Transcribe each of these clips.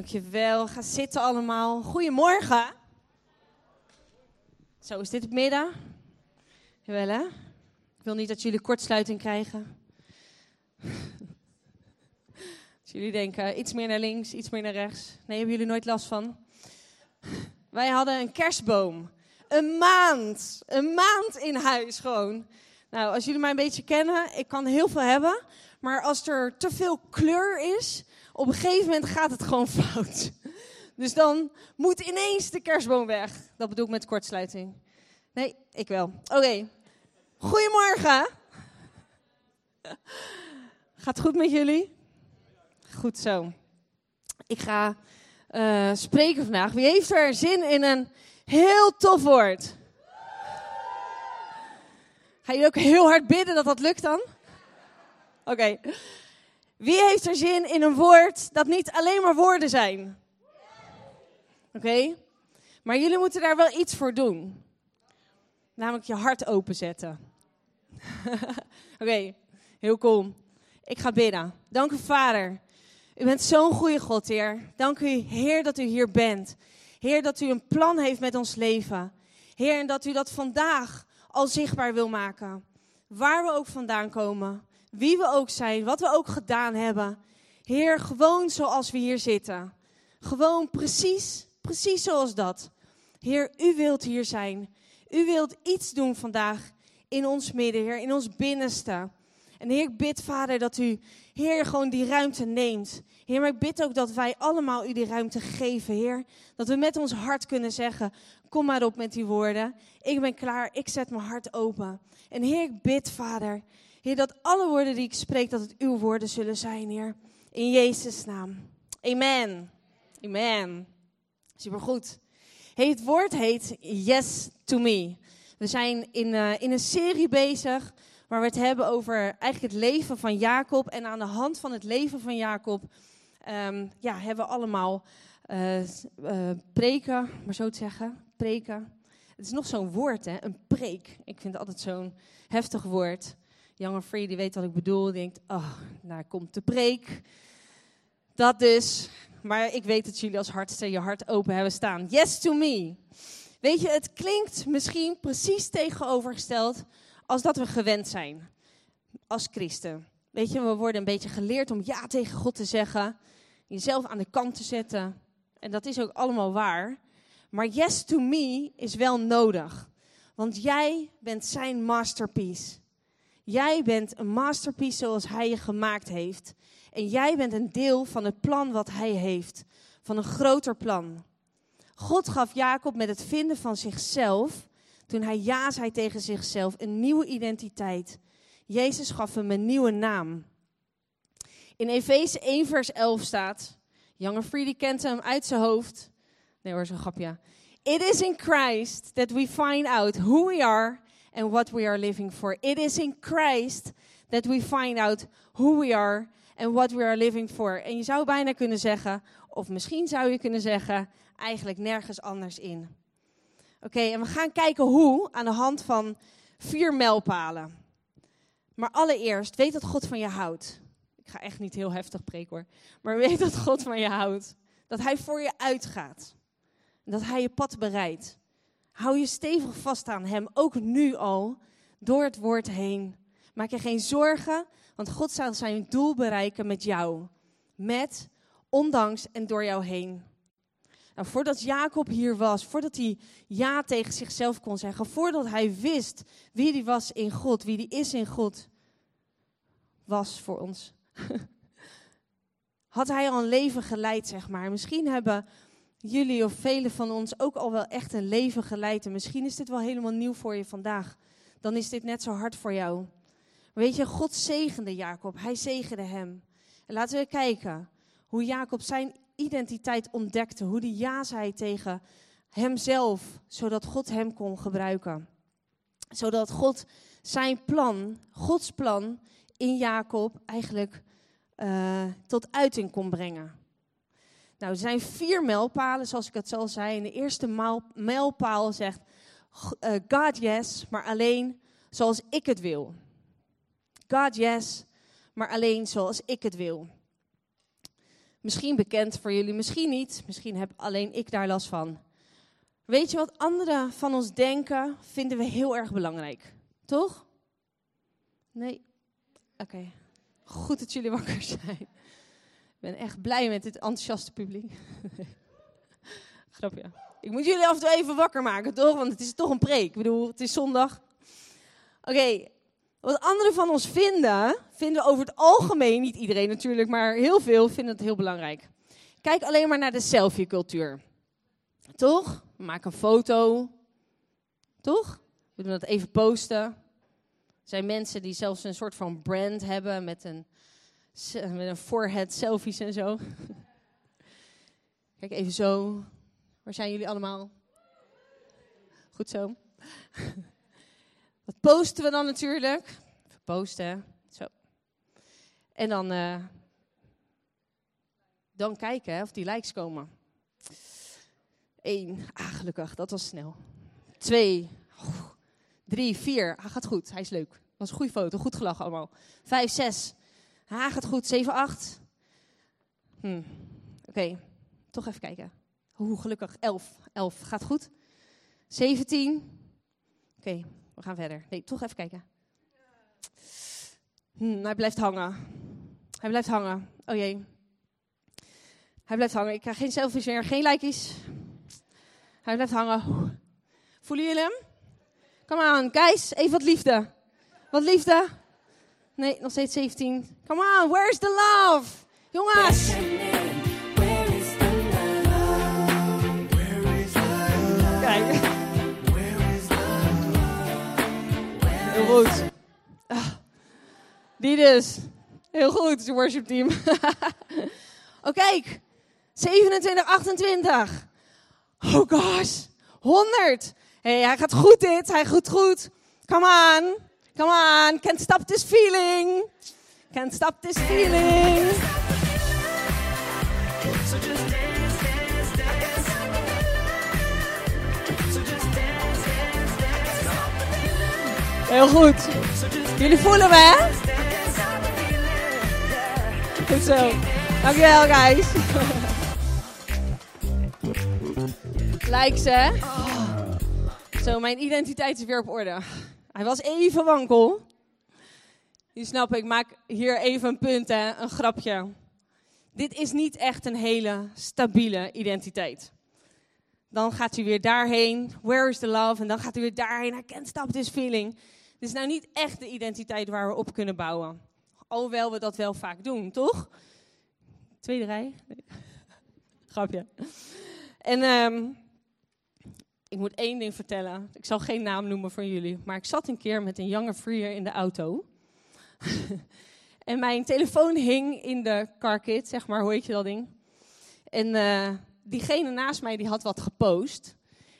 Dankjewel. Ga zitten allemaal. Goedemorgen. Zo, is dit het midden? Jawel, hè? Ik wil niet dat jullie kortsluiting krijgen. Als jullie denken, iets meer naar links, iets meer naar rechts. Nee, hebben jullie nooit last van? Wij hadden een kerstboom. Een maand. Een maand in huis gewoon. Nou, als jullie mij een beetje kennen, ik kan heel veel hebben. Maar als er te veel kleur is, op een gegeven moment gaat het gewoon fout. Dus dan moet ineens de kerstboom weg. Dat bedoel ik met kortsluiting. Nee, ik wel. Oké. Goedemorgen. Gaat het goed met jullie? Goed zo. Ik ga uh, spreken vandaag. Wie heeft er zin in een heel tof woord? Ga je ook heel hard bidden dat dat lukt dan? Oké. Wie heeft er zin in een woord dat niet alleen maar woorden zijn? Oké. Maar jullie moeten daar wel iets voor doen. Namelijk je hart openzetten. Oké, heel cool. Ik ga bidden. Dank u, Vader. U bent zo'n goede God, Heer. Dank u, Heer, dat u hier bent. Heer, dat u een plan heeft met ons leven. Heer, en dat u dat vandaag al zichtbaar wil maken. Waar we ook vandaan komen. Wie we ook zijn. Wat we ook gedaan hebben. Heer, gewoon zoals we hier zitten. Gewoon precies, precies zoals dat. Heer, u wilt hier zijn. U wilt iets doen vandaag in ons midden, Heer, in ons binnenste. En Heer, ik bid, Vader, dat u, Heer, gewoon die ruimte neemt. Heer, maar ik bid ook dat wij allemaal u die ruimte geven, Heer. Dat we met ons hart kunnen zeggen, kom maar op met die woorden. Ik ben klaar, ik zet mijn hart open. En Heer, ik bid, Vader, Heer, dat alle woorden die ik spreek, dat het uw woorden zullen zijn, Heer. In Jezus' naam. Amen. Amen. Supergoed. Hey, het woord heet Yes to Me. We zijn in, uh, in een serie bezig waar we het hebben over eigenlijk het leven van Jacob. En aan de hand van het leven van Jacob um, ja, hebben we allemaal uh, uh, preken, maar zo te zeggen, preken. Het is nog zo'n woord, hè? een preek. Ik vind het altijd zo'n heftig woord. Young Free, die weet wat ik bedoel, die denkt, oh, daar komt de preek. Dat dus. Maar ik weet dat jullie als hardste je hart open hebben staan. Yes to me. Weet je, het klinkt misschien precies tegenovergesteld als dat we gewend zijn als christen. Weet je, we worden een beetje geleerd om ja tegen God te zeggen, jezelf aan de kant te zetten. En dat is ook allemaal waar. Maar yes to me is wel nodig. Want jij bent zijn masterpiece. Jij bent een masterpiece zoals hij je gemaakt heeft. En jij bent een deel van het plan wat hij heeft. Van een groter plan. God gaf Jacob met het vinden van zichzelf, toen hij ja zei tegen zichzelf, een nieuwe identiteit. Jezus gaf hem een nieuwe naam. In Efeze 1 vers 11 staat, Younger Freedy kent hem uit zijn hoofd. Nee hoor, zo'n grapje. It is in Christ that we find out who we are and what we are living for. It is in Christ that we find out who we are and what we are living for. En je zou bijna kunnen zeggen, of misschien zou je kunnen zeggen, eigenlijk nergens anders in. Oké, en we gaan kijken hoe aan de hand van vier mijlpalen. Maar allereerst, weet dat God van je houdt. Ik ga echt niet heel heftig preken hoor. Maar weet dat God van je houdt. Dat Hij voor je uitgaat. Dat Hij je pad bereidt. Hou je stevig vast aan Hem, ook nu al, door het woord heen. Maak je geen zorgen, want God zal zijn doel bereiken met jou. Met, ondanks en door jou heen. Nou, voordat Jacob hier was, voordat hij ja tegen zichzelf kon zeggen, voordat hij wist wie hij was in God, wie hij is in God, was voor ons. Had hij al een leven geleid, zeg maar. Misschien hebben jullie of velen van ons ook al wel echt een leven geleid. En misschien is dit wel helemaal nieuw voor je vandaag. Dan is dit net zo hard voor jou. weet je, God zegende Jacob. Hij zegende hem. En laten we kijken hoe Jacob zijn identiteit ontdekte. Hoe hij ja zei tegen hemzelf, zodat God hem kon gebruiken. Zodat God zijn plan, Gods plan in Jacob eigenlijk uh, tot uiting kon brengen. Nou, er zijn vier mijlpalen, zoals ik het al zei. En de eerste mijlpaal zegt, uh, God yes, maar alleen zoals ik het wil. God yes, maar alleen zoals ik het wil. Misschien bekend voor jullie, misschien niet. Misschien heb alleen ik daar last van. Weet je wat anderen van ons denken, vinden we heel erg belangrijk. Toch? Nee? Oké. Goed dat jullie wakker zijn. Ik ben echt blij met dit enthousiaste publiek. Grapje. Ik moet jullie af en toe even wakker maken, toch? Want het is toch een preek. Ik bedoel, het is zondag. Oké, wat anderen van ons vinden, vinden we over het algemeen, niet iedereen natuurlijk, maar heel veel vinden het heel belangrijk. Kijk alleen maar naar de selfie-cultuur. Toch? We maken een foto. Toch? We doen dat even posten. Er zijn mensen die zelfs een soort van brand hebben met een, met een forehead selfies en zo. Kijk even zo. Waar zijn jullie allemaal? Goed zo. Dat posten we dan natuurlijk. Even posten. Zo. En dan, uh, dan kijken of die likes komen. Eén. Ah, gelukkig. Dat was snel. Twee. Drie, vier. Ah, gaat goed. Hij is leuk. Dat was een goede foto. Goed gelachen allemaal. Vijf, zes. Ah, gaat goed. Zeven, acht. Hm. Oké. Toch even kijken. Hoe gelukkig. Elf. Elf. Gaat goed. Zeventien. Oké. We gaan verder. Nee, toch even kijken. Hm, hij blijft hangen. Hij blijft hangen. Oh jee. Hij blijft hangen. Ik krijg geen selfies meer, geen likejes. Hij blijft hangen. Voelen jullie hem? Come on, guys. Even wat liefde. Wat liefde. Nee, nog steeds 17. Come on, where's the love? Jongens. Kijk. Heel goed. Ah, die dus. Heel goed, het worship team. oh, kijk. 27, 28. Oh gosh. 100. Hey, hij gaat goed dit. Hij gaat goed. Come on. Come on. Can't stop this feeling. Can't stop this feeling. Heel goed. Jullie voelen me, hè? Goed zo. Dankjewel, guys. Likes, hè? Zo, mijn identiteit is weer op orde. Hij was even wankel. Je snapt, ik maak hier even een punt, hè? Een grapje. Dit is niet echt een hele stabiele identiteit. Dan gaat hij weer daarheen. Where is the love? En dan gaat hij weer daarheen. I can't stop this feeling. Dit is nou niet echt de identiteit waar we op kunnen bouwen. Alhoewel we dat wel vaak doen, toch? Tweede rij. Grapje. En um, ik moet één ding vertellen. Ik zal geen naam noemen voor jullie. Maar ik zat een keer met een jonge freer in de auto. en mijn telefoon hing in de carkit, zeg maar. Hoe heet je dat ding? En uh, diegene naast mij die had wat gepost.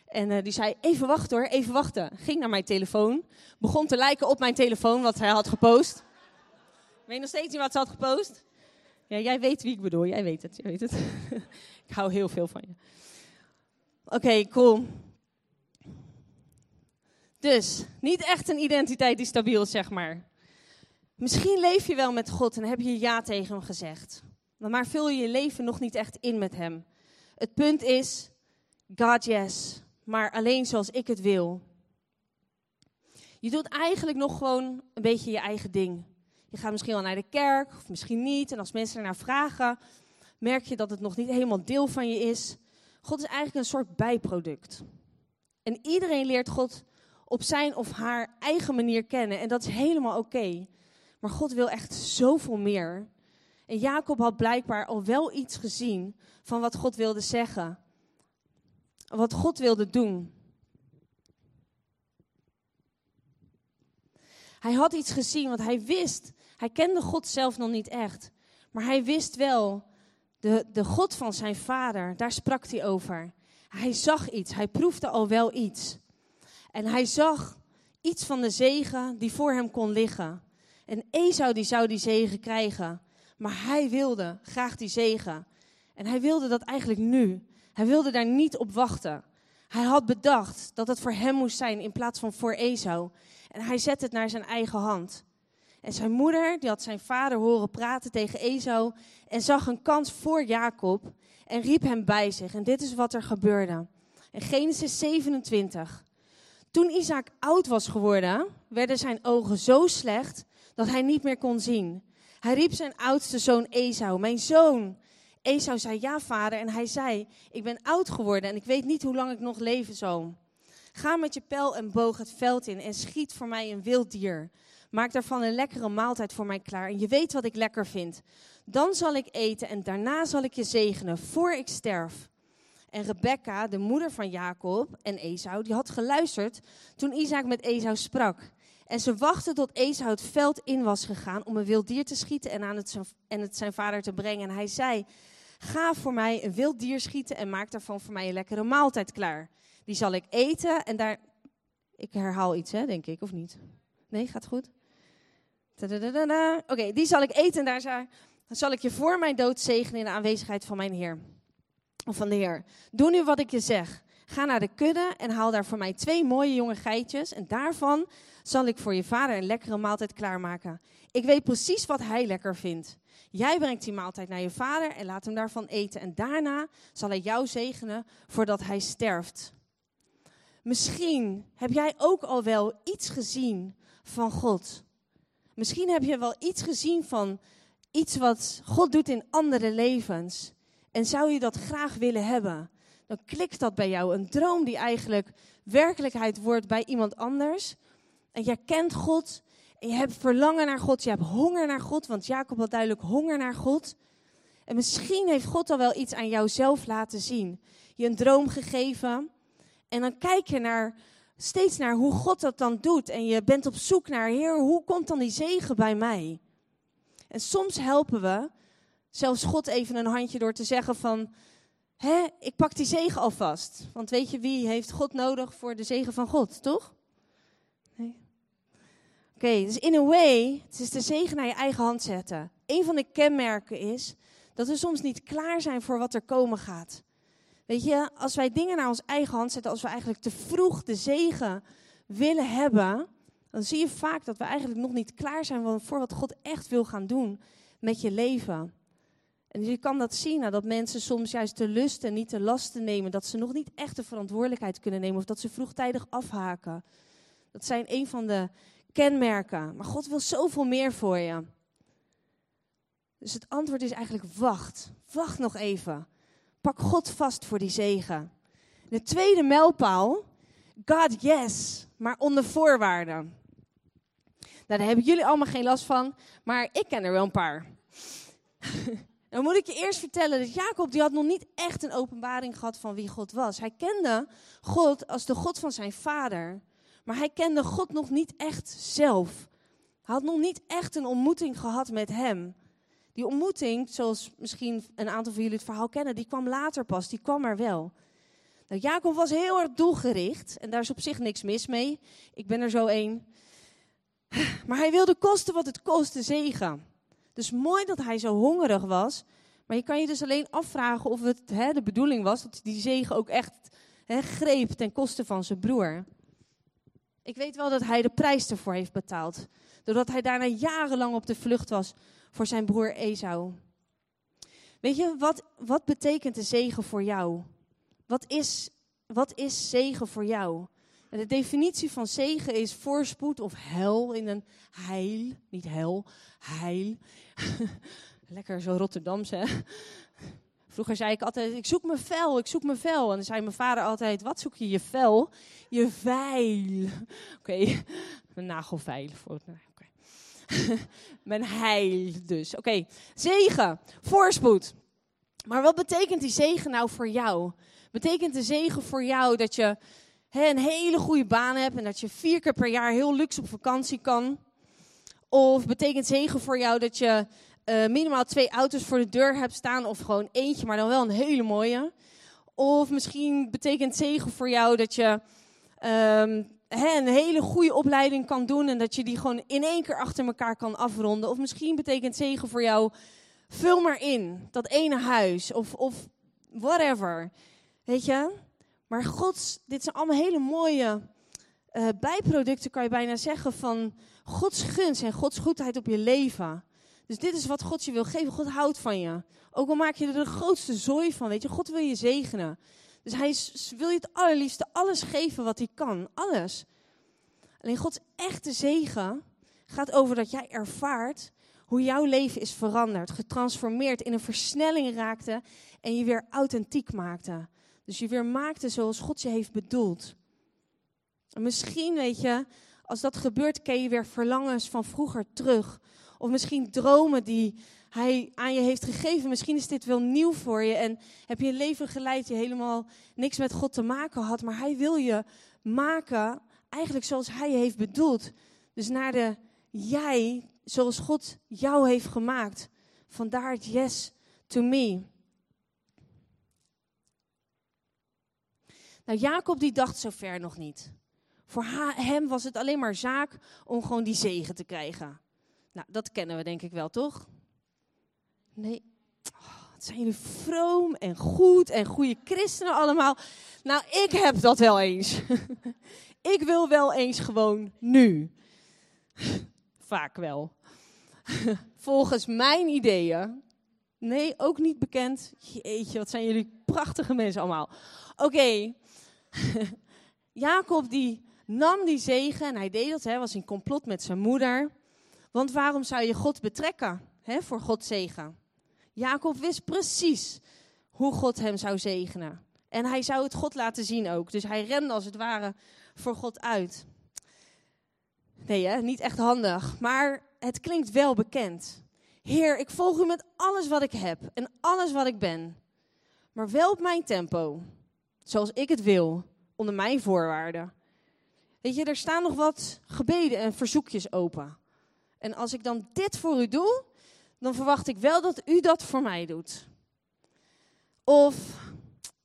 En uh, die zei, even wachten hoor, even wachten. Ging naar mijn telefoon. Begon te lijken op mijn telefoon wat hij had gepost. Weet nog steeds niet wat ze had gepost? Ja, jij weet wie ik bedoel. Jij weet het. Jij weet het. ik hou heel veel van je. Oké, okay, cool. Dus, niet echt een identiteit die stabiel is, zeg maar. Misschien leef je wel met God en heb je ja tegen hem gezegd. Maar vul je je leven nog niet echt in met hem. Het punt is, God yes, maar alleen zoals ik het wil. Je doet eigenlijk nog gewoon een beetje je eigen ding. Je gaat misschien wel naar de kerk, of misschien niet. En als mensen ernaar vragen, merk je dat het nog niet helemaal deel van je is. God is eigenlijk een soort bijproduct. En iedereen leert God op zijn of haar eigen manier kennen. En dat is helemaal oké. Maar God wil echt zoveel meer. En Jacob had blijkbaar al wel iets gezien van wat God wilde zeggen. Wat God wilde doen. Hij had iets gezien, want hij wist. Hij kende God zelf nog niet echt. Maar hij wist wel, de, de God van zijn vader, daar sprak hij over. Hij zag iets, hij proefde al wel iets. En hij zag iets van de zegen die voor hem kon liggen. En Esau die zou die zegen krijgen. Maar hij wilde graag die zegen. En hij wilde dat eigenlijk nu. Hij wilde daar niet op wachten. Hij had bedacht dat het voor hem moest zijn in plaats van voor Esau. En hij zet het naar zijn eigen hand. En zijn moeder, die had zijn vader horen praten tegen Esau en zag een kans voor Jacob en riep hem bij zich. En dit is wat er gebeurde. In Genesis 27. Toen Isaac oud was geworden, werden zijn ogen zo slecht dat hij niet meer kon zien. Hij riep zijn oudste zoon Esau, mijn zoon. Esau zei, ja vader. En hij zei, ik ben oud geworden en ik weet niet hoe lang ik nog leven zal. Ga met je pijl en boog het veld in en schiet voor mij een wild dier. Maak daarvan een lekkere maaltijd voor mij klaar. En je weet wat ik lekker vind. Dan zal ik eten en daarna zal ik je zegenen, voor ik sterf. En Rebecca, de moeder van Jacob en Esau, die had geluisterd toen Isaac met Esau sprak. En ze wachtte tot Esau het veld in was gegaan om een wild dier te schieten en, aan het, en het zijn vader te brengen. En hij zei, ga voor mij een wild dier schieten en maak daarvan voor mij een lekkere maaltijd klaar. Die zal ik eten en daar... Ik herhaal iets, hè, denk ik, of niet? Nee, gaat goed? Oké, die zal ik eten en daar zal ik je voor mijn dood zegenen in de aanwezigheid van mijn Heer. Van de Heer. Doe nu wat ik je zeg. Ga naar de kudde en haal daar voor mij twee mooie jonge geitjes. En daarvan zal ik voor je vader een lekkere maaltijd klaarmaken. Ik weet precies wat hij lekker vindt. Jij brengt die maaltijd naar je vader en laat hem daarvan eten. En daarna zal hij jou zegenen voordat hij sterft. Misschien heb jij ook al wel iets gezien van God. Misschien heb je wel iets gezien van iets wat God doet in andere levens. En zou je dat graag willen hebben? Dan klikt dat bij jou. Een droom die eigenlijk werkelijkheid wordt bij iemand anders. En jij kent God. En je hebt verlangen naar God. Je hebt honger naar God. Want Jacob had duidelijk honger naar God. En misschien heeft God al wel iets aan jou zelf laten zien. Je een droom gegeven. En dan kijk je naar steeds naar hoe God dat dan doet. En je bent op zoek naar, Heer, hoe komt dan die zegen bij mij? En soms helpen we zelfs God even een handje door te zeggen van, hè, ik pak die zegen alvast. Want weet je, wie heeft God nodig voor de zegen van God, toch? Nee. Oké, dus in a way, het is de zegen naar je eigen hand zetten. Een van de kenmerken is dat we soms niet klaar zijn voor wat er komen gaat. Weet je, als wij dingen naar ons eigen hand zetten, als we eigenlijk te vroeg de zegen willen hebben, dan zie je vaak dat we eigenlijk nog niet klaar zijn voor wat God echt wil gaan doen met je leven. En je kan dat zien, nou, dat mensen soms juist de lust en niet de lasten nemen, dat ze nog niet echt de verantwoordelijkheid kunnen nemen of dat ze vroegtijdig afhaken. Dat zijn een van de kenmerken. Maar God wil zoveel meer voor je. Dus het antwoord is eigenlijk wacht. Wacht nog even. Pak God vast voor die zegen. De tweede mijlpaal, God yes, maar onder voorwaarden. Nou, daar hebben jullie allemaal geen last van, maar ik ken er wel een paar. Dan moet ik je eerst vertellen dat Jacob die had nog niet echt een openbaring gehad van wie God was. Hij kende God als de God van zijn vader, maar hij kende God nog niet echt zelf. Hij had nog niet echt een ontmoeting gehad met hem. Die ontmoeting, zoals misschien een aantal van jullie het verhaal kennen, die kwam later pas, die kwam er wel. Nou, Jacob was heel erg doelgericht en daar is op zich niks mis mee. Ik ben er zo één. Maar hij wilde kosten wat het kostte zegen. Dus mooi dat hij zo hongerig was. Maar je kan je dus alleen afvragen of het hè, de bedoeling was dat hij die zegen ook echt hè, greep ten koste van zijn broer. Ik weet wel dat hij de prijs ervoor heeft betaald. Doordat hij daarna jarenlang op de vlucht was voor zijn broer Esau. Weet je, wat, wat betekent de zegen voor jou? Wat is, wat is zegen voor jou? De definitie van zegen is voorspoed of hel in een heil. Niet hel, heil. Lekker zo Rotterdamse, hè? Vroeger zei ik altijd, ik zoek mijn vel, ik zoek mijn vel. En dan zei mijn vader altijd, wat zoek je je vel? Je veil. Oké, okay. mijn nagelveil. Voor, Mijn heil dus. Oké, zegen, voorspoed. Maar wat betekent die zegen nou voor jou? Betekent de zegen voor jou dat je een hele goede baan hebt en dat je vier keer per jaar heel luxe op vakantie kan? Of betekent zegen voor jou dat je uh, minimaal twee auto's voor de deur hebt staan of gewoon eentje, maar dan wel een hele mooie? Of misschien betekent zegen voor jou dat je um, een hele goede opleiding kan doen en dat je die gewoon in één keer achter elkaar kan afronden. Of misschien betekent zegen voor jou, vul maar in, dat ene huis of, of whatever. Weet je? Maar God, dit zijn allemaal hele mooie uh, bijproducten, kan je bijna zeggen, van Gods gunst en Gods goedheid op je leven. Dus dit is wat God je wil geven. God houdt van je. Ook al maak je er de grootste zooi van, weet je, God wil je zegenen. Dus hij wil je het allerliefste alles geven wat hij kan. Alles. Alleen Gods echte zegen gaat over dat jij ervaart hoe jouw leven is veranderd, getransformeerd, in een versnelling raakte en je weer authentiek maakte. Dus je weer maakte zoals God je heeft bedoeld. En misschien, weet je, als dat gebeurt, ken je weer verlangens van vroeger terug. Of misschien dromen die hij aan je heeft gegeven. Misschien is dit wel nieuw voor je en heb je een leven geleid die helemaal niks met God te maken had. Maar hij wil je maken eigenlijk zoals hij je heeft bedoeld. Dus naar de jij, zoals God jou heeft gemaakt. Vandaar het yes to me. Nou, Jacob die dacht zover nog niet. Voor hem was het alleen maar zaak om gewoon die zegen te krijgen. Nou, dat kennen we denk ik wel, toch? Nee. Oh, wat zijn jullie vroom en goed en goede christenen allemaal. Nou, ik heb dat wel eens. ik wil wel eens gewoon nu. Vaak wel. Volgens mijn ideeën. Nee, ook niet bekend. Jeetje, wat zijn jullie prachtige mensen allemaal. Oké. Jacob die nam die zegen en hij deed dat, hij was in complot met zijn moeder. Want waarom zou je God betrekken hè, voor Gods zegen? Jacob wist precies hoe God hem zou zegenen. En hij zou het God laten zien ook. Dus hij rende als het ware voor God uit. Nee, hè? niet echt handig. Maar het klinkt wel bekend. Heer, ik volg u met alles wat ik heb en alles wat ik ben. Maar wel op mijn tempo. Zoals ik het wil, onder mijn voorwaarden. Weet je, er staan nog wat gebeden en verzoekjes open. En als ik dan dit voor u doe, dan verwacht ik wel dat u dat voor mij doet. Of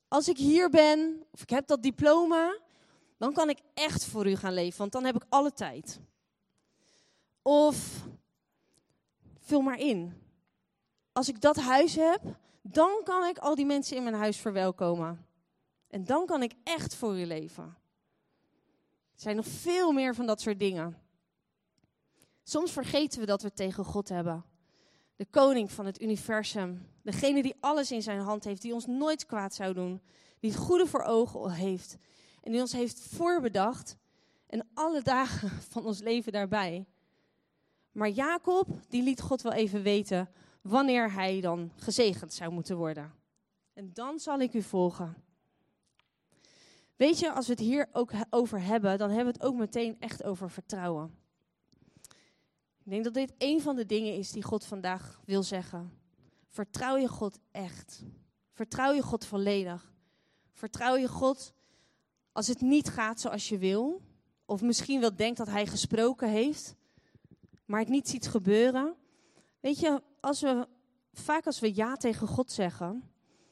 als ik hier ben, of ik heb dat diploma, dan kan ik echt voor u gaan leven, want dan heb ik alle tijd. Of vul maar in. Als ik dat huis heb, dan kan ik al die mensen in mijn huis verwelkomen. En dan kan ik echt voor u leven. Er zijn nog veel meer van dat soort dingen. Soms vergeten we dat we tegen God hebben. De koning van het universum. Degene die alles in zijn hand heeft, die ons nooit kwaad zou doen. Die het goede voor ogen heeft. En die ons heeft voorbedacht. En alle dagen van ons leven daarbij. Maar Jacob, die liet God wel even weten wanneer hij dan gezegend zou moeten worden. En dan zal ik u volgen. Weet je, als we het hier ook over hebben, dan hebben we het ook meteen echt over vertrouwen. Ik denk dat dit een van de dingen is die God vandaag wil zeggen. Vertrouw je God echt. Vertrouw je God volledig. Vertrouw je God als het niet gaat zoals je wil. Of misschien wel denkt dat hij gesproken heeft, maar het niet ziet gebeuren. Weet je, als we, vaak als we ja tegen God zeggen,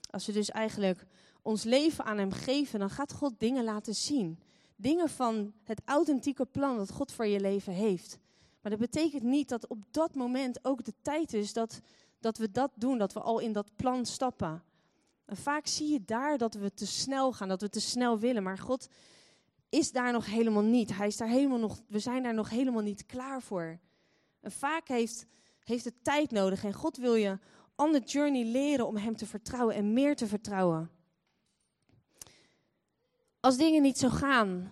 als we dus eigenlijk ons leven aan hem geven, dan gaat God dingen laten zien. Dingen van het authentieke plan dat God voor je leven heeft. Maar dat betekent niet dat op dat moment ook de tijd is dat, dat we dat doen, dat we al in dat plan stappen. En vaak zie je daar dat we te snel gaan, dat we te snel willen. Maar God is daar nog helemaal niet. Hij is daar helemaal nog, we zijn daar nog helemaal niet klaar voor. En vaak heeft, heeft het tijd nodig. En God wil je on the journey leren om Hem te vertrouwen en meer te vertrouwen. Als dingen niet zo gaan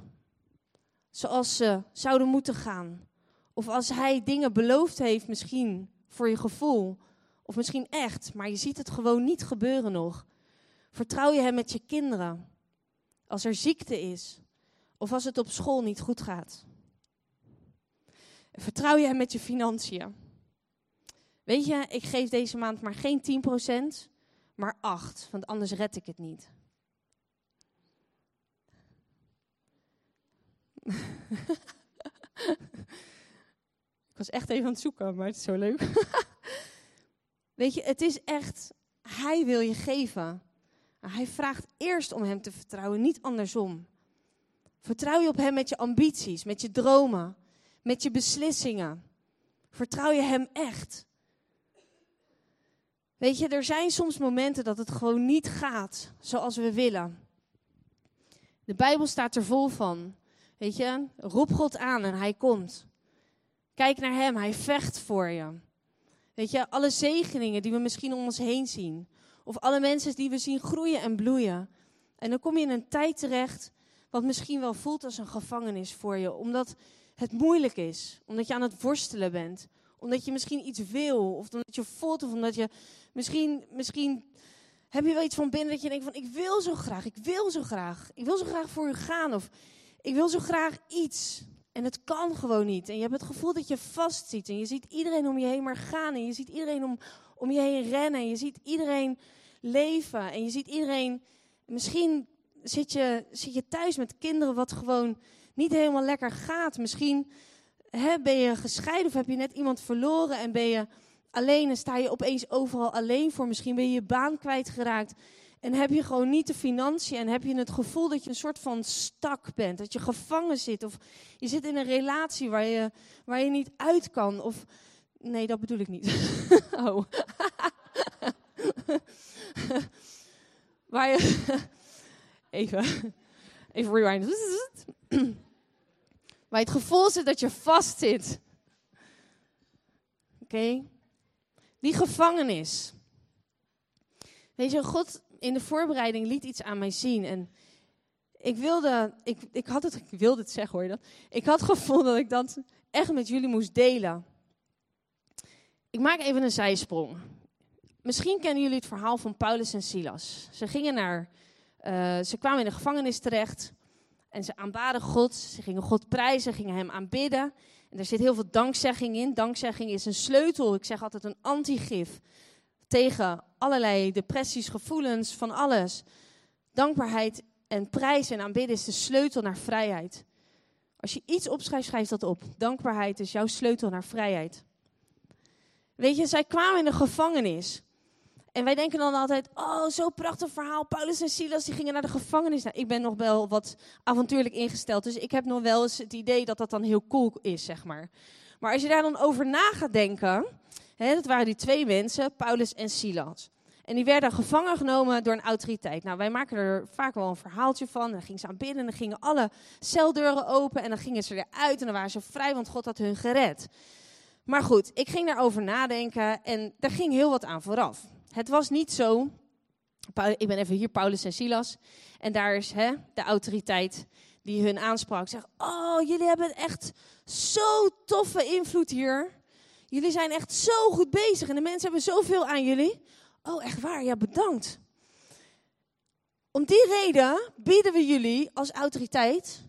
zoals ze zouden moeten gaan, of als hij dingen beloofd heeft, misschien voor je gevoel. Of misschien echt, maar je ziet het gewoon niet gebeuren nog. Vertrouw je hem met je kinderen. Als er ziekte is. Of als het op school niet goed gaat. Vertrouw je hem met je financiën. Weet je, ik geef deze maand maar geen 10%, maar 8%, want anders red ik het niet. was echt even aan het zoeken, maar het is zo leuk. Weet je, het is echt, hij wil je geven. Hij vraagt eerst om hem te vertrouwen, niet andersom. Vertrouw je op hem met je ambities, met je dromen, met je beslissingen. Vertrouw je hem echt. Weet je, er zijn soms momenten dat het gewoon niet gaat zoals we willen. De Bijbel staat er vol van. Weet je, roep God aan en hij komt. Kijk naar hem, hij vecht voor je. Weet je, alle zegeningen die we misschien om ons heen zien. Of alle mensen die we zien groeien en bloeien. En dan kom je in een tijd terecht wat misschien wel voelt als een gevangenis voor je. Omdat het moeilijk is. Omdat je aan het worstelen bent. Omdat je misschien iets wil. Of omdat je voelt. Of omdat je misschien, misschien heb je wel iets van binnen dat je denkt van ik wil zo graag. Ik wil zo graag. Ik wil zo graag voor u gaan. Of ik wil zo graag iets. En het kan gewoon niet. En je hebt het gevoel dat je vastzit. En je ziet iedereen om je heen maar gaan. En je ziet iedereen om, om je heen rennen. En je ziet iedereen leven. En je ziet iedereen. Misschien zit je, zit je thuis met kinderen wat gewoon niet helemaal lekker gaat. Misschien hè, ben je gescheiden of heb je net iemand verloren en ben je alleen en sta je opeens overal alleen voor. Misschien ben je je baan kwijtgeraakt. En heb je gewoon niet de financiën en heb je het gevoel dat je een soort van stak bent. Dat je gevangen zit. Of je zit in een relatie waar je, waar je niet uit kan. Of nee, dat bedoel ik niet. oh. waar je. even. Even rewind. waar je het gevoel zit dat je vast zit. Oké? Die gevangenis. Weet je, God in de voorbereiding liet iets aan mij zien. En ik wilde, ik, ik had het, ik wilde het zeggen hoor je dat. Ik had gevoeld dat ik dat echt met jullie moest delen. Ik maak even een zijsprong. Misschien kennen jullie het verhaal van Paulus en Silas. Ze gingen naar, uh, ze kwamen in de gevangenis terecht. En ze aanbaden God. Ze gingen God prijzen, gingen hem aanbidden. En er zit heel veel dankzegging in. Dankzegging is een sleutel. Ik zeg altijd een antigif tegen allerlei depressies, gevoelens, van alles. Dankbaarheid en prijs en aanbidden is de sleutel naar vrijheid. Als je iets opschrijft, schrijf dat op. Dankbaarheid is jouw sleutel naar vrijheid. Weet je, zij kwamen in de gevangenis. En wij denken dan altijd, oh, zo'n prachtig verhaal. Paulus en Silas, die gingen naar de gevangenis. Nou, ik ben nog wel wat avontuurlijk ingesteld. Dus ik heb nog wel eens het idee dat dat dan heel cool is, zeg maar. Maar als je daar dan over na gaat denken... Hè, dat waren die twee mensen, Paulus en Silas. En die werden gevangen genomen door een autoriteit. Nou, wij maken er vaak wel een verhaaltje van. dan gingen ze aan binnen en dan gingen alle celdeuren open. En dan gingen ze eruit en dan waren ze vrij, want God had hun gered. Maar goed, ik ging daarover nadenken en daar ging heel wat aan vooraf. Het was niet zo. Ik ben even hier, Paulus en Silas. En daar is hè, de autoriteit die hun aansprak. Zeg, oh, jullie hebben echt zo toffe invloed hier. Jullie zijn echt zo goed bezig en de mensen hebben zoveel aan jullie. Oh, echt waar? Ja, bedankt. Om die reden bieden we jullie als autoriteit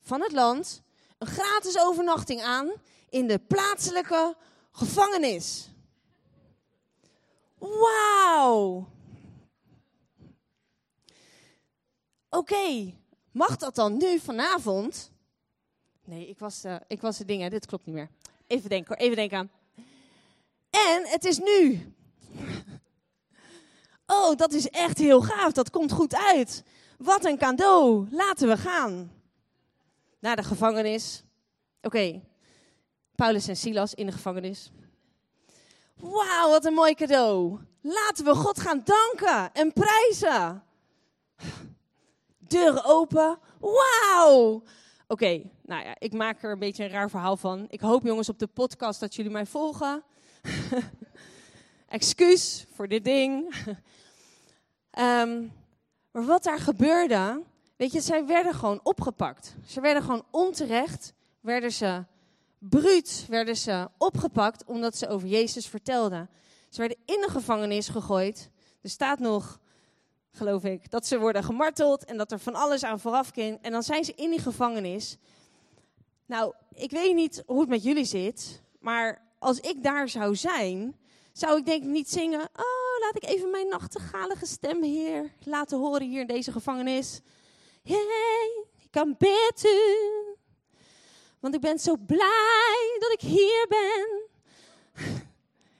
van het land een gratis overnachting aan in de plaatselijke gevangenis. Wauw. Oké, mag dat dan nu vanavond? Nee, ik was, uh, ik was de dingen, dit klopt niet meer. Even denken, even denken aan. En het is nu. Oh, dat is echt heel gaaf. Dat komt goed uit. Wat een cadeau. Laten we gaan. Naar de gevangenis. Oké. Paulus en Silas in de gevangenis. Wauw, wat een mooi cadeau. Laten we God gaan danken en prijzen. Deuren open. Wauw. Oké, nou ja, ik maak er een beetje een raar verhaal van. Ik hoop jongens op de podcast dat jullie mij volgen. Excuus voor dit ding. um, maar wat daar gebeurde, weet je, zij werden gewoon opgepakt. Ze werden gewoon onterecht, werden ze bruut, werden ze opgepakt omdat ze over Jezus vertelden. Ze werden in de gevangenis gegooid. Er staat nog, geloof ik, dat ze worden gemarteld en dat er van alles aan vooraf ging. En dan zijn ze in die gevangenis. Nou, ik weet niet hoe het met jullie zit, maar als ik daar zou zijn, zou ik denk ik niet zingen. Oh, laat ik even mijn nachtegalige stem hier laten horen hier in deze gevangenis. Hey, ik kan bidden. Want ik ben zo blij dat ik hier ben.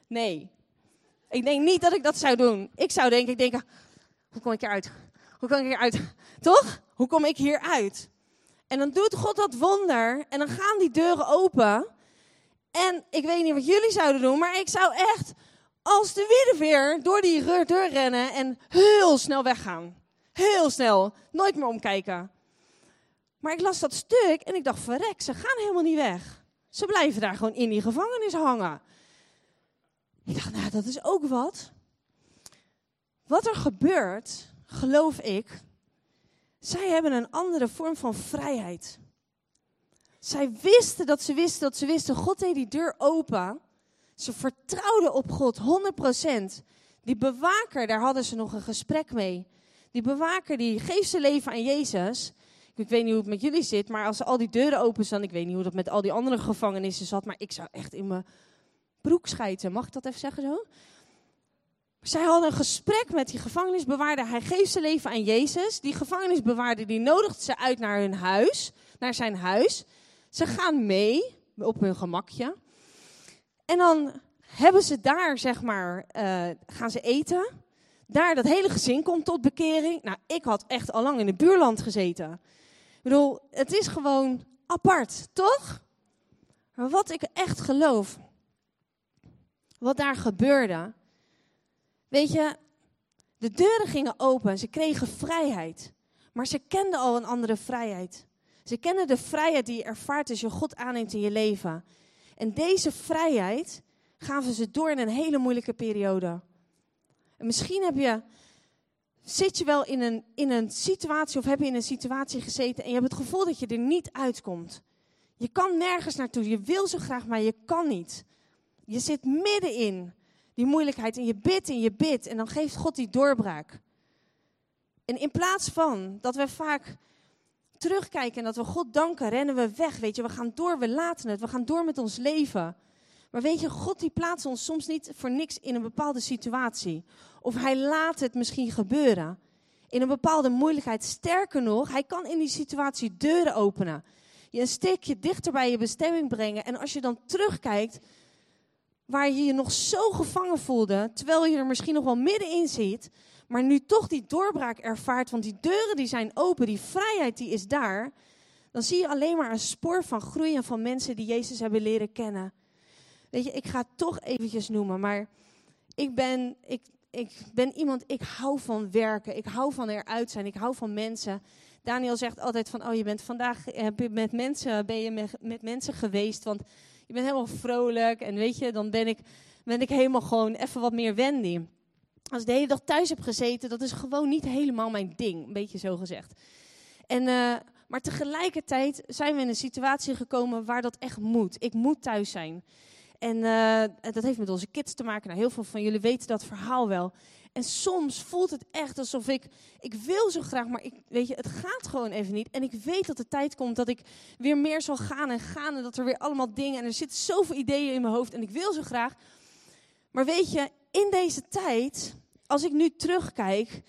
Nee, ik denk niet dat ik dat zou doen. Ik zou denk ik denken, hoe kom ik hieruit? Hoe kom ik hieruit? Toch? Hoe kom ik hieruit? En dan doet God dat wonder en dan gaan die deuren open. En ik weet niet wat jullie zouden doen, maar ik zou echt als de weer door die deur rennen en heel snel weggaan. Heel snel, nooit meer omkijken. Maar ik las dat stuk en ik dacht, verrek, ze gaan helemaal niet weg. Ze blijven daar gewoon in die gevangenis hangen. Ik dacht, nou, dat is ook wat. Wat er gebeurt, geloof ik, zij hebben een andere vorm van vrijheid. Zij wisten dat ze wisten dat ze wisten. God deed die deur open. Ze vertrouwden op God 100%. Die bewaker, daar hadden ze nog een gesprek mee. Die bewaker die geeft zijn leven aan Jezus. Ik weet niet hoe het met jullie zit, maar als al die deuren open staan, ik weet niet hoe dat met al die andere gevangenissen zat, maar ik zou echt in mijn broek schijten. Mag ik dat even zeggen zo? Zij hadden een gesprek met die gevangenisbewaarder. Hij geeft zijn leven aan Jezus. Die gevangenisbewaarder die nodigt ze uit naar hun huis, naar zijn huis. Ze gaan mee op hun gemakje. En dan hebben ze daar, zeg maar, uh, gaan ze eten. Daar, dat hele gezin komt tot bekering. Nou, ik had echt al lang in het buurland gezeten. Ik bedoel, het is gewoon apart, toch? Maar wat ik echt geloof, wat daar gebeurde. Weet je, de deuren gingen open, ze kregen vrijheid. Maar ze kenden al een andere vrijheid. Ze kennen de vrijheid die je ervaart als je God aanneemt in je leven. En deze vrijheid gaven ze door in een hele moeilijke periode. En misschien heb je, zit je wel in een, in een situatie of heb je in een situatie gezeten en je hebt het gevoel dat je er niet uitkomt. Je kan nergens naartoe. Je wil zo graag, maar je kan niet. Je zit middenin die moeilijkheid en je bidt en je bidt en dan geeft God die doorbraak. En in plaats van dat we vaak terugkijken en dat we God danken, rennen we weg. Weet je, we gaan door, we laten het, we gaan door met ons leven. Maar weet je, God die plaatst ons soms niet voor niks in een bepaalde situatie. Of hij laat het misschien gebeuren. In een bepaalde moeilijkheid. Sterker nog, hij kan in die situatie deuren openen. Je een steekje dichter bij je bestemming brengen. En als je dan terugkijkt, waar je je nog zo gevangen voelde, terwijl je er misschien nog wel middenin zit, maar nu toch die doorbraak ervaart, want die deuren die zijn open, die vrijheid die is daar, dan zie je alleen maar een spoor van groeien van mensen die Jezus hebben leren kennen. Weet je, ik ga het toch eventjes noemen, maar ik ben, ik, ik ben iemand, ik hou van werken, ik hou van eruit zijn, ik hou van mensen. Daniel zegt altijd van, oh je bent vandaag met mensen, ben je met, mensen geweest, want je bent helemaal vrolijk en weet je, dan ben ik, ben ik helemaal gewoon even wat meer Wendy als ik de hele dag thuis heb gezeten, dat is gewoon niet helemaal mijn ding, een beetje zo gezegd. En, uh, maar tegelijkertijd zijn we in een situatie gekomen waar dat echt moet. Ik moet thuis zijn. En uh, dat heeft met onze kids te maken. Nou, heel veel van jullie weten dat verhaal wel. En soms voelt het echt alsof ik, ik wil zo graag, maar ik, weet je, het gaat gewoon even niet. En ik weet dat de tijd komt dat ik weer meer zal gaan en gaan en dat er weer allemaal dingen en er zitten zoveel ideeën in mijn hoofd en ik wil zo graag. Maar weet je, in deze tijd, als ik nu terugkijk,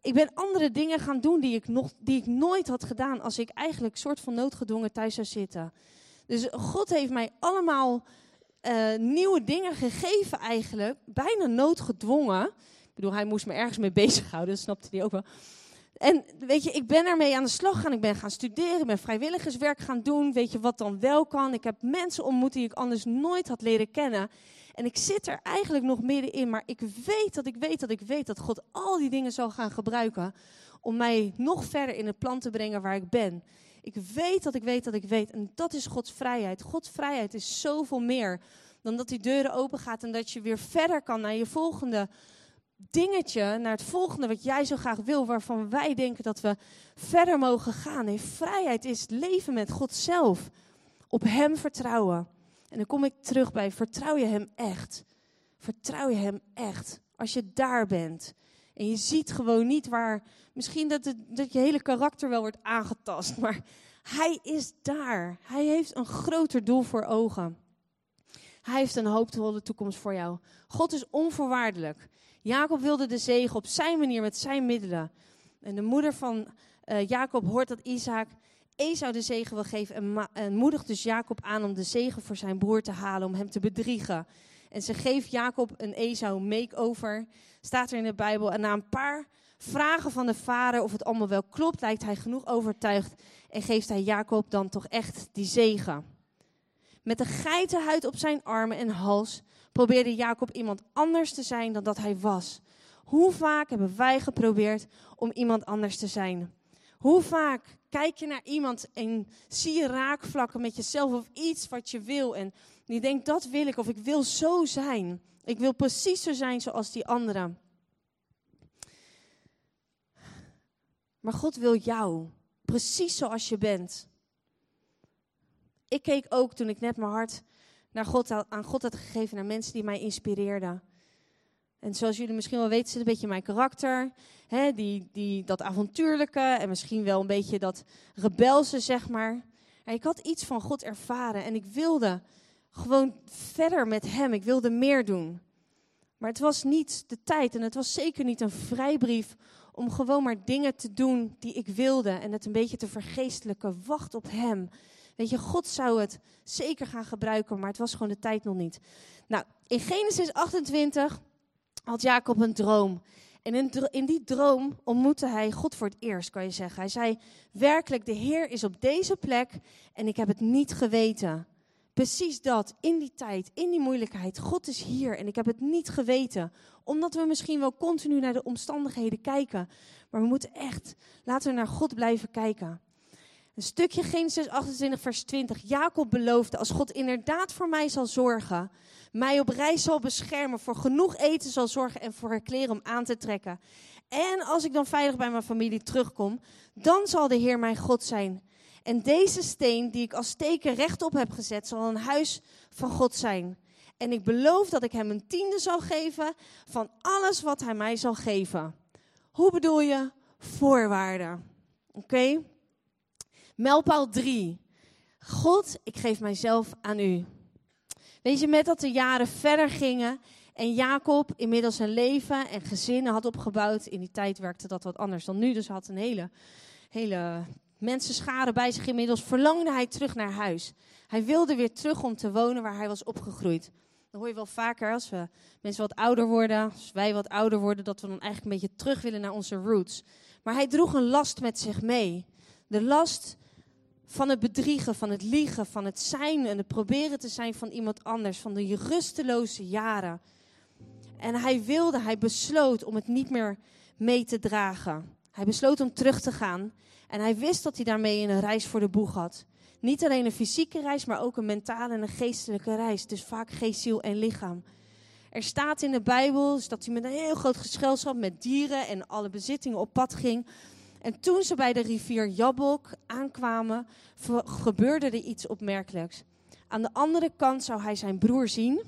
ik ben andere dingen gaan doen die ik, nog, die ik nooit had gedaan als ik eigenlijk soort van noodgedwongen thuis zou zitten. Dus God heeft mij allemaal uh, nieuwe dingen gegeven eigenlijk, bijna noodgedwongen. Ik bedoel, hij moest me ergens mee bezighouden, dat snapte hij ook wel. En weet je, ik ben ermee aan de slag gegaan. Ik ben gaan studeren, ben vrijwilligerswerk gaan doen. Weet je wat dan wel kan? Ik heb mensen ontmoet die ik anders nooit had leren kennen. En ik zit er eigenlijk nog middenin, maar ik weet dat ik weet dat ik weet dat God al die dingen zal gaan gebruiken om mij nog verder in het plan te brengen waar ik ben. Ik weet dat ik weet dat ik weet. En dat is Gods vrijheid. Gods vrijheid is zoveel meer dan dat die deuren open gaat en dat je weer verder kan naar je volgende dingetje, naar het volgende wat jij zo graag wil, waarvan wij denken dat we verder mogen gaan. Nee, vrijheid is leven met God zelf. Op Hem vertrouwen. En dan kom ik terug bij, vertrouw je Hem echt? Vertrouw je Hem echt? Als je daar bent en je ziet gewoon niet waar, misschien dat, het, dat je hele karakter wel wordt aangetast, maar Hij is daar. Hij heeft een groter doel voor ogen. Hij heeft een hoopvolle toekomst voor jou. God is onvoorwaardelijk. Jacob wilde de zegen op zijn manier, met zijn middelen. En de moeder van uh, Jacob hoort dat Isaac Esau de zegen wil geven en, en moedigt dus Jacob aan om de zegen voor zijn broer te halen, om hem te bedriegen. En ze geeft Jacob een Esau make-over, staat er in de Bijbel. En na een paar vragen van de vader of het allemaal wel klopt, lijkt hij genoeg overtuigd en geeft hij Jacob dan toch echt die zegen. Met de geitenhuid op zijn armen en hals probeerde Jacob iemand anders te zijn dan dat hij was. Hoe vaak hebben wij geprobeerd om iemand anders te zijn? Hoe vaak kijk je naar iemand en zie je raakvlakken met jezelf of iets wat je wil en je denkt dat wil ik of ik wil zo zijn. Ik wil precies zo zijn zoals die anderen. Maar God wil jou, precies zoals je bent. Ik keek ook toen ik net mijn hart naar God, aan God had gegeven, naar mensen die mij inspireerden. En zoals jullie misschien wel weten, zit een beetje mijn karakter. Hè, die, die, dat avontuurlijke en misschien wel een beetje dat rebelse, zeg maar. Ik had iets van God ervaren en ik wilde gewoon verder met Hem. Ik wilde meer doen. Maar het was niet de tijd en het was zeker niet een vrijbrief om gewoon maar dingen te doen die ik wilde en het een beetje te vergeestelijken. Wacht op Hem. Weet je, God zou het zeker gaan gebruiken, maar het was gewoon de tijd nog niet. Nou, in Genesis 28 had Jacob een droom. En in, in, die droom ontmoette hij God voor het eerst, kan je zeggen. Hij zei, werkelijk, de Heer is op deze plek en ik heb het niet geweten. Precies dat, in die tijd, in die moeilijkheid. God is hier en ik heb het niet geweten. Omdat we misschien wel continu naar de omstandigheden kijken. Maar we moeten echt, laten we naar God blijven kijken. Een stukje Genesis 28, vers 20. Jacob beloofde, als God inderdaad voor mij zal zorgen, mij op reis zal beschermen, voor genoeg eten zal zorgen en voor kleren om aan te trekken. En als ik dan veilig bij mijn familie terugkom, dan zal de Heer mijn God zijn. En deze steen die ik als teken rechtop heb gezet, zal een huis van God zijn. En ik beloof dat ik hem een tiende zal geven van alles wat hij mij zal geven. Hoe bedoel je? Voorwaarden. Oké? Okay? Mijlpaal 3. God, ik geef mijzelf aan u. Weet je, met dat de jaren verder gingen en Jacob inmiddels zijn leven en gezinnen had opgebouwd. In die tijd werkte dat wat anders dan nu, dus hij had een hele, hele mensenschade bij zich inmiddels. Verlangde hij terug naar huis. Hij wilde weer terug om te wonen waar hij was opgegroeid. Dan hoor je wel vaker als we mensen wat ouder worden, als wij wat ouder worden, dat we dan eigenlijk een beetje terug willen naar onze roots. Maar hij droeg een last met zich mee. De last van het bedriegen, van het liegen, van het zijn en het proberen te zijn van iemand anders, van de rusteloze jaren. En hij wilde, hij besloot om het niet meer mee te dragen. Hij besloot om terug te gaan en hij wist dat hij daarmee een reis voor de boeg had. Niet alleen een fysieke reis, maar ook een mentale en een geestelijke reis. Dus vaak geest, ziel en lichaam. Er staat in de Bijbel dus dat hij met een heel groot gezelschap met dieren en alle bezittingen op pad ging en toen ze bij de rivier Jabbok aankwamen, gebeurde er iets opmerkelijks. Aan de andere kant zou hij zijn broer zien.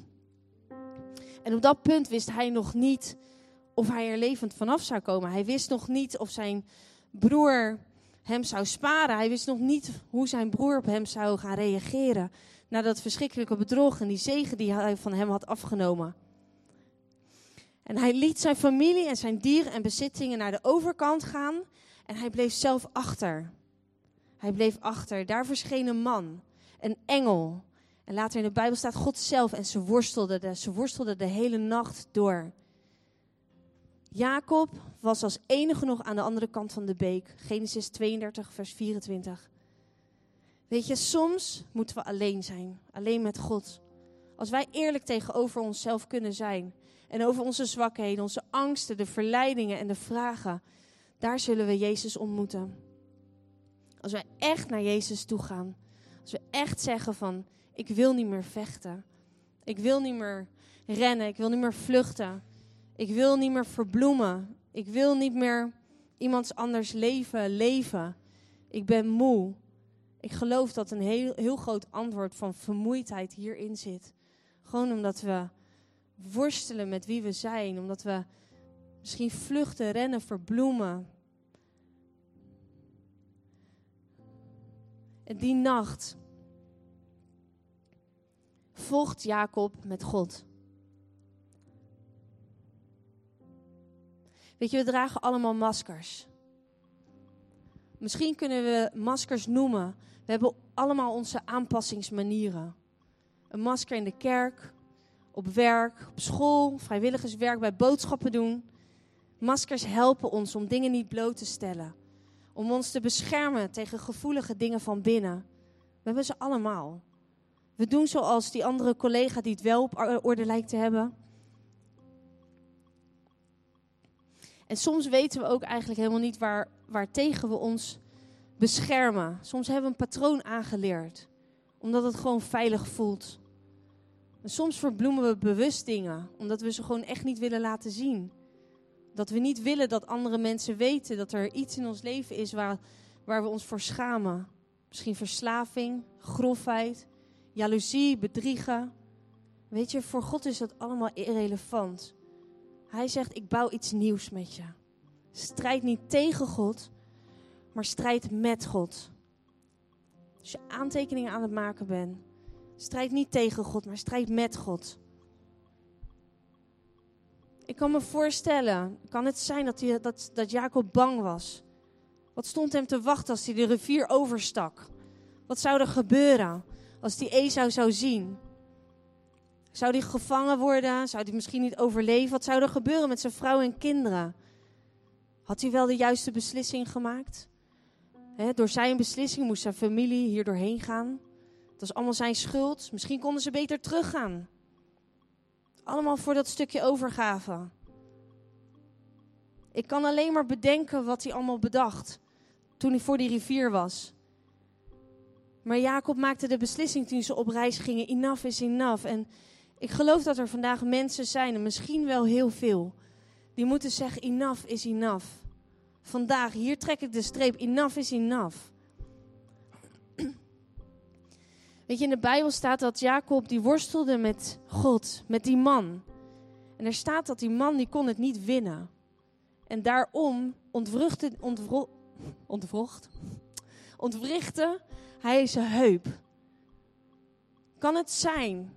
En op dat punt wist hij nog niet of hij er levend vanaf zou komen. Hij wist nog niet of zijn broer hem zou sparen. Hij wist nog niet hoe zijn broer op hem zou gaan reageren. Na dat verschrikkelijke bedrog en die zegen die hij van hem had afgenomen. En hij liet zijn familie en zijn dieren en bezittingen naar de overkant gaan. En hij bleef zelf achter. Hij bleef achter. Daar verscheen een man, een engel. En later in de Bijbel staat God zelf en ze worstelden de, ze worstelden de hele nacht door. Jacob was als enige nog aan de andere kant van de beek. Genesis 32, vers 24. Weet je, soms moeten we alleen zijn. Alleen met God. Als wij eerlijk tegenover onszelf kunnen zijn. En over onze zwakheden, onze angsten, de verleidingen en de vragen. Daar zullen we Jezus ontmoeten. Als wij echt naar Jezus toe gaan. Als we echt zeggen van, ik wil niet meer vechten. Ik wil niet meer rennen. Ik wil niet meer vluchten. Ik wil niet meer verbloemen. Ik wil niet meer iemands anders leven leven. Ik ben moe. Ik geloof dat een heel, heel groot antwoord van vermoeidheid hierin zit. Gewoon omdat we worstelen met wie we zijn. Omdat we misschien vluchten, rennen, verbloemen. En die nacht vocht Jacob met God. Weet je, we dragen allemaal maskers. Misschien kunnen we maskers noemen. We hebben allemaal onze aanpassingsmanieren. Een masker in de kerk, op werk, op school, vrijwilligerswerk, bij boodschappen doen. Maskers helpen ons om dingen niet bloot te stellen. Om ons te beschermen tegen gevoelige dingen van binnen. We hebben ze allemaal. We doen zoals die andere collega die het wel op orde lijkt te hebben. En soms weten we ook eigenlijk helemaal niet waar, waar tegen we ons beschermen. Soms hebben we een patroon aangeleerd, omdat het gewoon veilig voelt. En soms verbloemen we bewust dingen, omdat we ze gewoon echt niet willen laten zien. Dat we niet willen dat andere mensen weten dat er iets in ons leven is waar, waar we ons voor schamen. Misschien verslaving, grofheid, jaloezie, bedriegen. Weet je, voor God is dat allemaal irrelevant. Hij zegt: Ik bouw iets nieuws met je. Strijd niet tegen God, maar strijd met God. Als je aantekeningen aan het maken bent, strijd niet tegen God, maar strijd met God. Ik kan me voorstellen, kan het zijn dat, hij, dat, dat Jacob bang was? Wat stond hem te wachten als hij de rivier overstak? Wat zou er gebeuren als hij Esau zou zien? Zou hij gevangen worden? Zou hij misschien niet overleven? Wat zou er gebeuren met zijn vrouw en kinderen? Had hij wel de juiste beslissing gemaakt? door zijn beslissing moest zijn familie hier doorheen gaan. Het was allemaal zijn schuld. Misschien konden ze beter teruggaan. Allemaal voor dat stukje overgave. Ik kan alleen maar bedenken wat hij allemaal bedacht toen hij voor die rivier was. Maar Jacob maakte de beslissing toen ze op reis gingen: enough is enough. En ik geloof dat er vandaag mensen zijn, en misschien wel heel veel, die moeten zeggen: enough is enough. Vandaag, hier trek ik de streep: enough is enough. Weet je, in de Bijbel staat dat Jacob die worstelde met God, met die man. En er staat dat die man die kon het niet winnen. En daarom ontwrocht, ontwrichtte hij zijn heup. Kan het zijn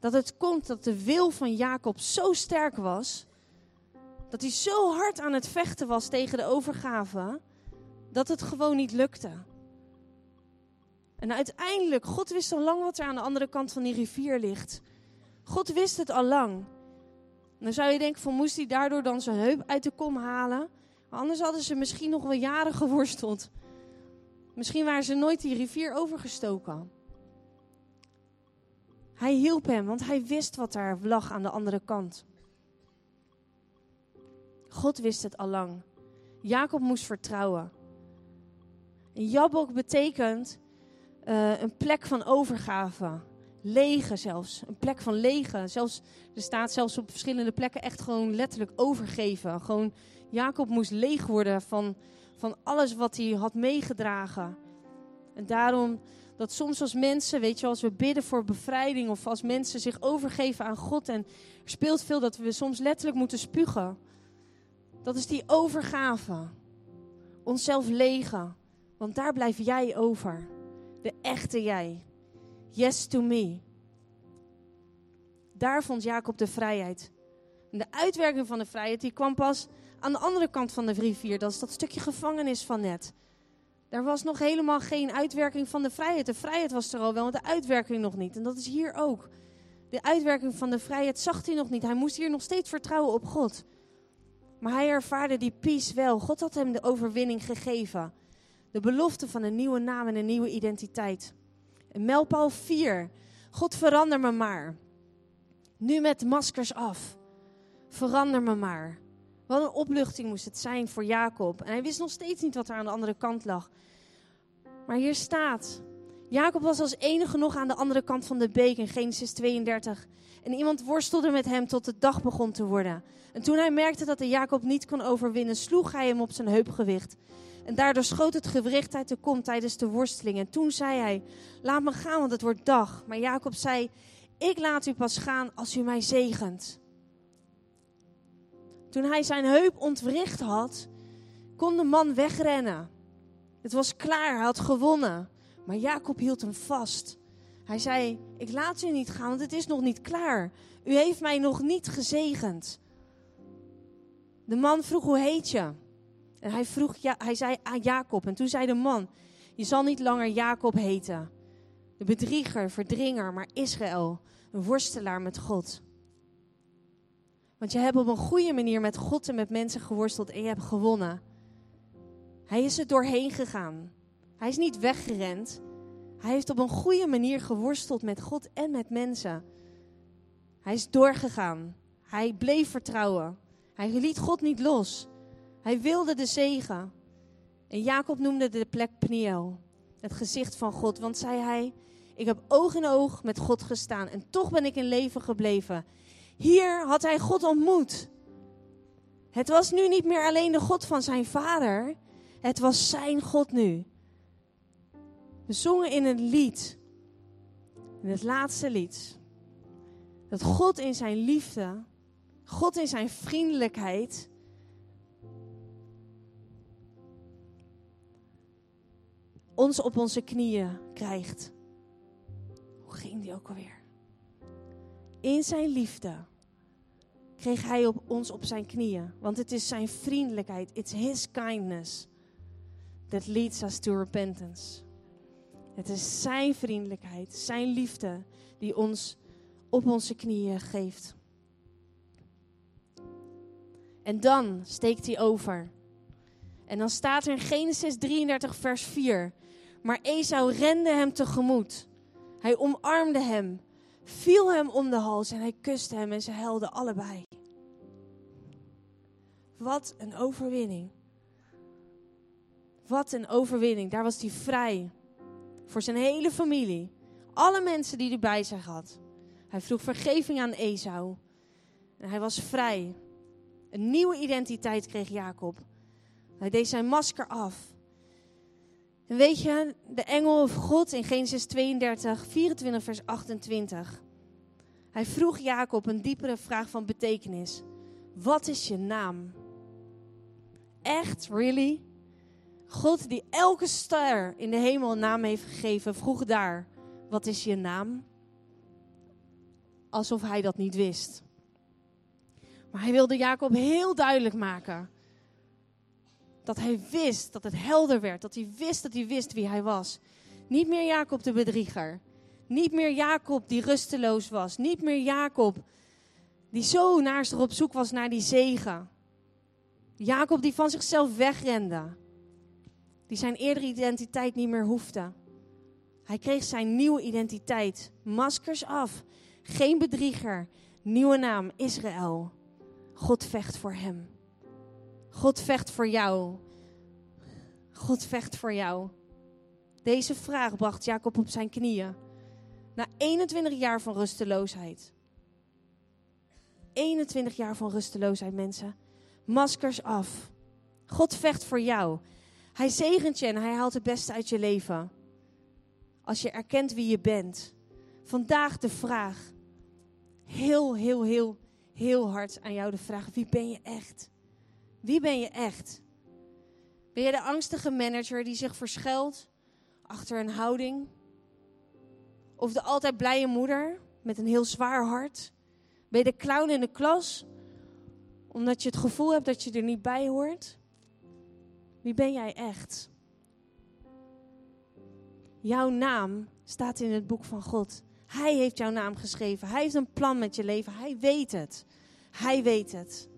dat het komt dat de wil van Jacob zo sterk was, dat hij zo hard aan het vechten was tegen de overgave, dat het gewoon niet lukte? En uiteindelijk, God wist al lang wat er aan de andere kant van die rivier ligt. God wist het al lang. dan zou je denken van moest hij daardoor dan zijn heup uit de kom halen? Anders hadden ze misschien nog wel jaren geworsteld. Misschien waren ze nooit die rivier overgestoken. Hij hielp hem, want hij wist wat daar lag aan de andere kant. God wist het al lang. Jacob moest vertrouwen. Jabok betekent uh, een plek van overgave. Lege zelfs. Een plek van lege. Zelfs, er staat zelfs op verschillende plekken echt gewoon letterlijk overgeven. Gewoon, Jacob moest leeg worden van, van alles wat hij had meegedragen. En daarom dat soms als mensen, weet je, als we bidden voor bevrijding of als mensen zich overgeven aan God en er speelt veel dat we soms letterlijk moeten spugen. Dat is die overgave. Onszelf legen. Want daar blijf jij over. De echte jij. Yes to me. Daar vond Jacob de vrijheid. En de uitwerking van de vrijheid die kwam pas aan de andere kant van de rivier. Dat is dat stukje gevangenis van net. Daar was nog helemaal geen uitwerking van de vrijheid. De vrijheid was er al wel, maar de uitwerking nog niet. En dat is hier ook. De uitwerking van de vrijheid zag hij nog niet. Hij moest hier nog steeds vertrouwen op God. Maar hij ervaarde die peace wel. God had hem de overwinning gegeven. De belofte van een nieuwe naam en een nieuwe identiteit. En Melpaal 4. God verander me maar. Nu met maskers af. Verander me maar. Wat een opluchting moest het zijn voor Jacob. En hij wist nog steeds niet wat er aan de andere kant lag. Maar hier staat: Jacob was als enige nog aan de andere kant van de beek in Genesis 32. En iemand worstelde met hem tot de dag begon te worden. En toen hij merkte dat hij Jacob niet kon overwinnen, sloeg hij hem op zijn heupgewicht. En daardoor schoot het gewricht uit de kom tijdens de worsteling. En toen zei hij: Laat me gaan, want het wordt dag. Maar Jacob zei: Ik laat u pas gaan als u mij zegent. Toen hij zijn heup ontwricht had, kon de man wegrennen. Het was klaar, hij had gewonnen. Maar Jacob hield hem vast. Hij zei: Ik laat u niet gaan, want het is nog niet klaar. U heeft mij nog niet gezegend. De man vroeg: Hoe heet je? En hij, vroeg, ja, hij zei aan Jacob. En toen zei de man: Je zal niet langer Jacob heten. De bedrieger, verdringer, maar Israël, een worstelaar met God. Want je hebt op een goede manier met God en met mensen geworsteld en je hebt gewonnen. Hij is er doorheen gegaan. Hij is niet weggerend. Hij heeft op een goede manier geworsteld met God en met mensen. Hij is doorgegaan. Hij bleef vertrouwen. Hij liet God niet los. Hij wilde de zegen. En Jacob noemde de plek Pniel, het gezicht van God, want zei hij, ik heb oog in oog met God gestaan en toch ben ik in leven gebleven. Hier had hij God ontmoet. Het was nu niet meer alleen de God van zijn vader, het was zijn God nu. We zongen in een lied, in het laatste lied, dat God in zijn liefde, God in zijn vriendelijkheid, ons op onze knieën krijgt. Hoe ging die ook alweer? In zijn liefde kreeg hij op ons op zijn knieën. Want het is zijn vriendelijkheid. It's his kindness that leads us to repentance. Het is zijn vriendelijkheid, zijn liefde die ons op onze knieën geeft. En dan steekt hij over. En dan staat er in Genesis 33, vers 4. Maar Esau rende hem tegemoet. Hij omarmde hem, viel hem om de hals en hij kuste hem en ze huilden allebei. Wat een overwinning. Wat een overwinning. Daar was hij vrij. Voor zijn hele familie. Alle mensen die hij bij zich had. Hij vroeg vergeving aan Esau. En hij was vrij. Een nieuwe identiteit kreeg Jacob. Hij deed zijn masker af. En weet je, de engel of God in Genesis 32, 24, vers 28. Hij vroeg Jacob een diepere vraag van betekenis. Wat is je naam? Echt, really? God die elke ster in de hemel een naam heeft gegeven, vroeg daar, wat is je naam? Alsof hij dat niet wist. Maar hij wilde Jacob heel duidelijk maken dat hij wist, dat het helder werd, dat hij wist dat hij wist wie hij was. Niet meer Jacob de bedrieger. Niet meer Jacob die rusteloos was. Niet meer Jacob die zo naast op zoek was naar die zegen. Jacob die van zichzelf wegrende. Die zijn eerdere identiteit niet meer hoefde. Hij kreeg zijn nieuwe identiteit. Maskers af. Geen bedrieger. Nieuwe naam Israël. God vecht voor hem. God vecht voor jou. God vecht voor jou. Deze vraag bracht Jacob op zijn knieën. Na 21 jaar van rusteloosheid. 21 jaar van rusteloosheid, mensen. Maskers af. God vecht voor jou. Hij zegent je en hij haalt het beste uit je leven. Als je erkent wie je bent. Vandaag de vraag. Heel, heel, heel, heel hard aan jou de vraag: wie ben je echt? Wie ben je echt? Ben je de angstige manager die zich verschuilt achter een houding? Of de altijd blije moeder met een heel zwaar hart? Ben je de clown in de klas omdat je het gevoel hebt dat je er niet bij hoort? Wie ben jij echt? Jouw naam staat in het boek van God. Hij heeft jouw naam geschreven. Hij heeft een plan met je leven. Hij weet het. Hij weet het.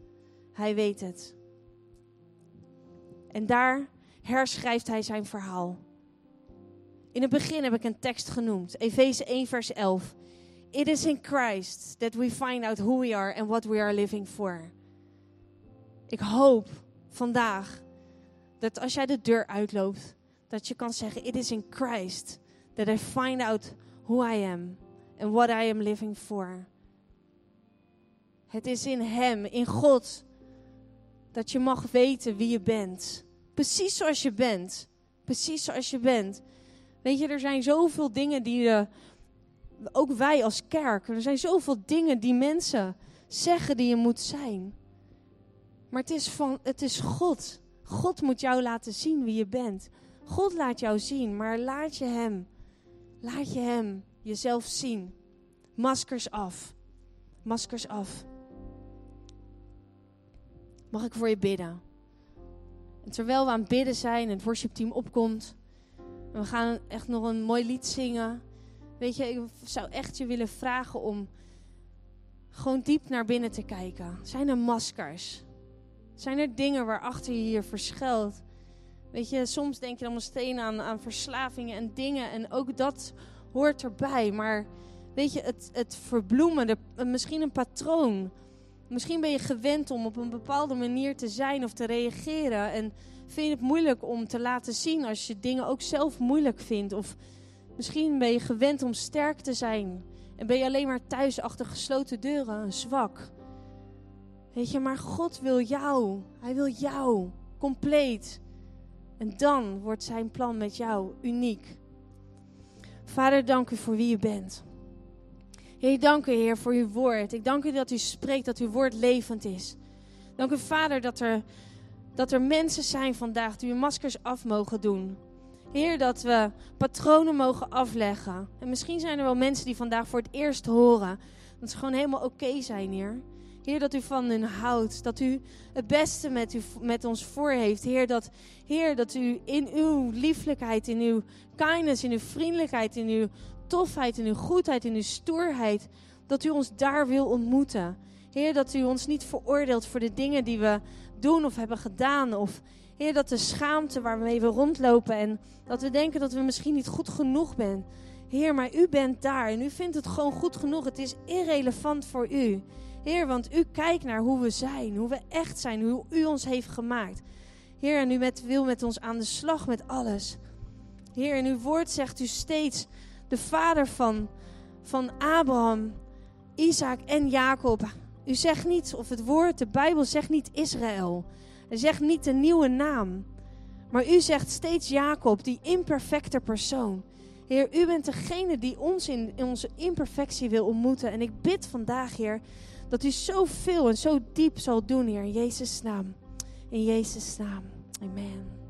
Hij weet het. En daar herschrijft hij zijn verhaal. In het begin heb ik een tekst genoemd, Efeze 1, vers 11. It is in Christ that we find out who we are and what we are living for. Ik hoop vandaag dat als jij de deur uitloopt, dat je kan zeggen: It is in Christ that I find out who I am and what I am living for. Het is in Hem, in God, dat je mag weten wie je bent. Precies zoals je bent. Precies zoals je bent. Weet je, er zijn zoveel dingen die, uh, ook wij als kerk, er zijn zoveel dingen die mensen zeggen die je moet zijn. Maar het is, van, het is God. God moet jou laten zien wie je bent. God laat jou zien, maar laat je Hem, laat je Hem jezelf zien. Maskers af. Maskers af. Mag ik voor je bidden? En terwijl we aan het bidden zijn en het worshipteam opkomt, en we gaan echt nog een mooi lied zingen. Weet je, ik zou echt je willen vragen om gewoon diep naar binnen te kijken. Zijn er maskers? Zijn er dingen waarachter je hier verschuilt? Weet je, soms denk je dan meteen aan, aan verslavingen en dingen. En ook dat hoort erbij. Maar weet je, het, het verbloemen, de, misschien een patroon Misschien ben je gewend om op een bepaalde manier te zijn of te reageren. En vind je het moeilijk om te laten zien als je dingen ook zelf moeilijk vindt. Of misschien ben je gewend om sterk te zijn. En ben je alleen maar thuis achter gesloten deuren, zwak. Weet je, maar God wil jou. Hij wil jou compleet. En dan wordt zijn plan met jou uniek. Vader, dank u voor wie u bent. Heer, dank u, Heer, voor uw woord. Ik dank u dat u spreekt, dat uw woord levend is. Dank u, Vader, dat er, dat er mensen zijn vandaag die hun maskers af mogen doen. Heer, dat we patronen mogen afleggen. En misschien zijn er wel mensen die vandaag voor het eerst horen dat ze gewoon helemaal oké zijn, Heer. Heer, dat u van hen houdt. Dat u het beste met, u, met ons voor heeft. Heer dat, Heer, dat u in uw lieflijkheid, in uw kindness, in uw vriendelijkheid, in uw tofheid, in uw goedheid, in uw stoerheid, dat u ons daar wil ontmoeten. Heer, dat u ons niet veroordeelt voor de dingen die we doen of hebben gedaan. Of Heer, dat de schaamte waarmee we rondlopen en dat we denken dat we misschien niet goed genoeg zijn. Heer, maar u bent daar en u vindt het gewoon goed genoeg. Het is irrelevant voor u. Heer, want u kijkt naar hoe we zijn, hoe we echt zijn, hoe u ons heeft gemaakt. Heer, en u met, wil met ons aan de slag met alles. Heer, in uw woord zegt u steeds de vader van, van Abraham, Isaac en Jacob. U zegt niet, of het woord, de Bijbel zegt niet Israël. Hij zegt niet de nieuwe naam. Maar u zegt steeds Jacob, die imperfecte persoon. Heer, u bent degene die ons in, in onze imperfectie wil ontmoeten. En ik bid vandaag, Heer, dat u zoveel en zo diep zal doen, Heer, in Jezus' naam. In Jezus' naam. Amen.